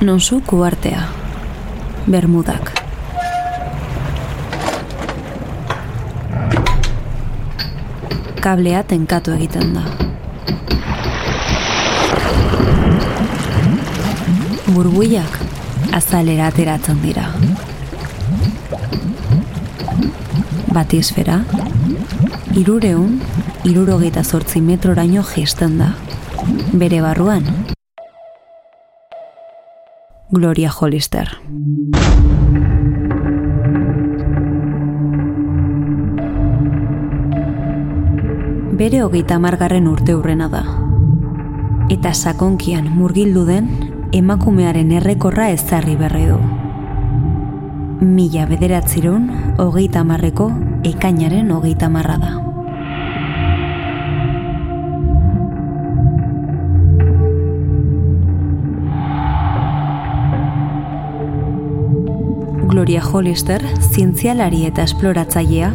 Nonsu kuartea, Bermudak. Kablea tenkatu egiten da. Burbuiak azalera ateratzen dira. Batisfera, irureun, irurogeita zortzi metroraino gesten da. Bere barruan, Gloria Hollister. Bere hogeita margarren urte hurrena da. Eta sakonkian murgildu den emakumearen errekorra ezarri berri du. Mila bederatziron hogeita marreko ekainaren hogeita marra da. Gloria Hollister, zientzialari eta esploratzailea,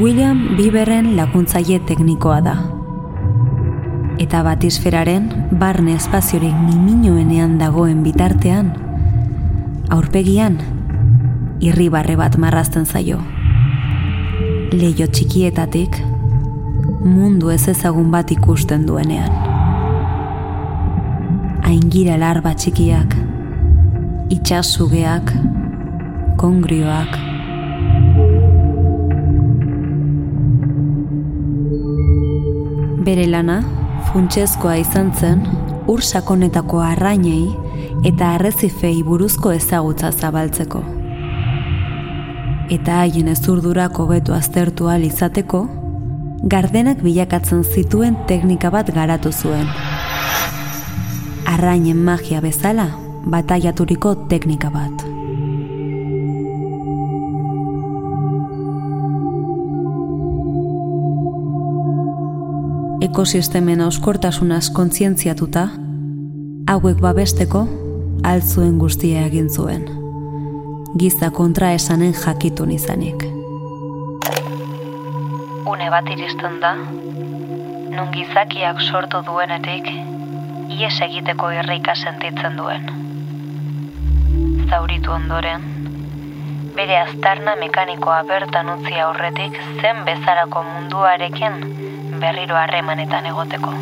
William Bieberren laguntzaile teknikoa da. Eta batisferaren barne espaziorik niminoenean dagoen bitartean, aurpegian, irribarre bat marrazten zaio. Leio txikietatik, mundu ez ezagun bat ikusten duenean. Aingira larba txikiak, itxasugeak, kongrioak. Bere lana, funtsezkoa izan zen, ur sakonetako arrainei eta arrezifei buruzko ezagutza zabaltzeko. Eta haien ezurdurak hobetu aztertu ahal izateko, gardenak bilakatzen zituen teknika bat garatu zuen. Arrainen magia bezala, bataiaturiko teknika bat. ekosistemen auskortasunaz kontzientziatuta, hauek babesteko altzuen guztia egin zuen. Giza kontra esanen jakitun izanik. Une bat iristen da, nun gizakiak sortu duenetik, ies egiteko irrika sentitzen duen. Zauritu ondoren, bere aztarna mekanikoa bertan utzi aurretik zen bezarako munduarekin berriro harremanetan egoteko.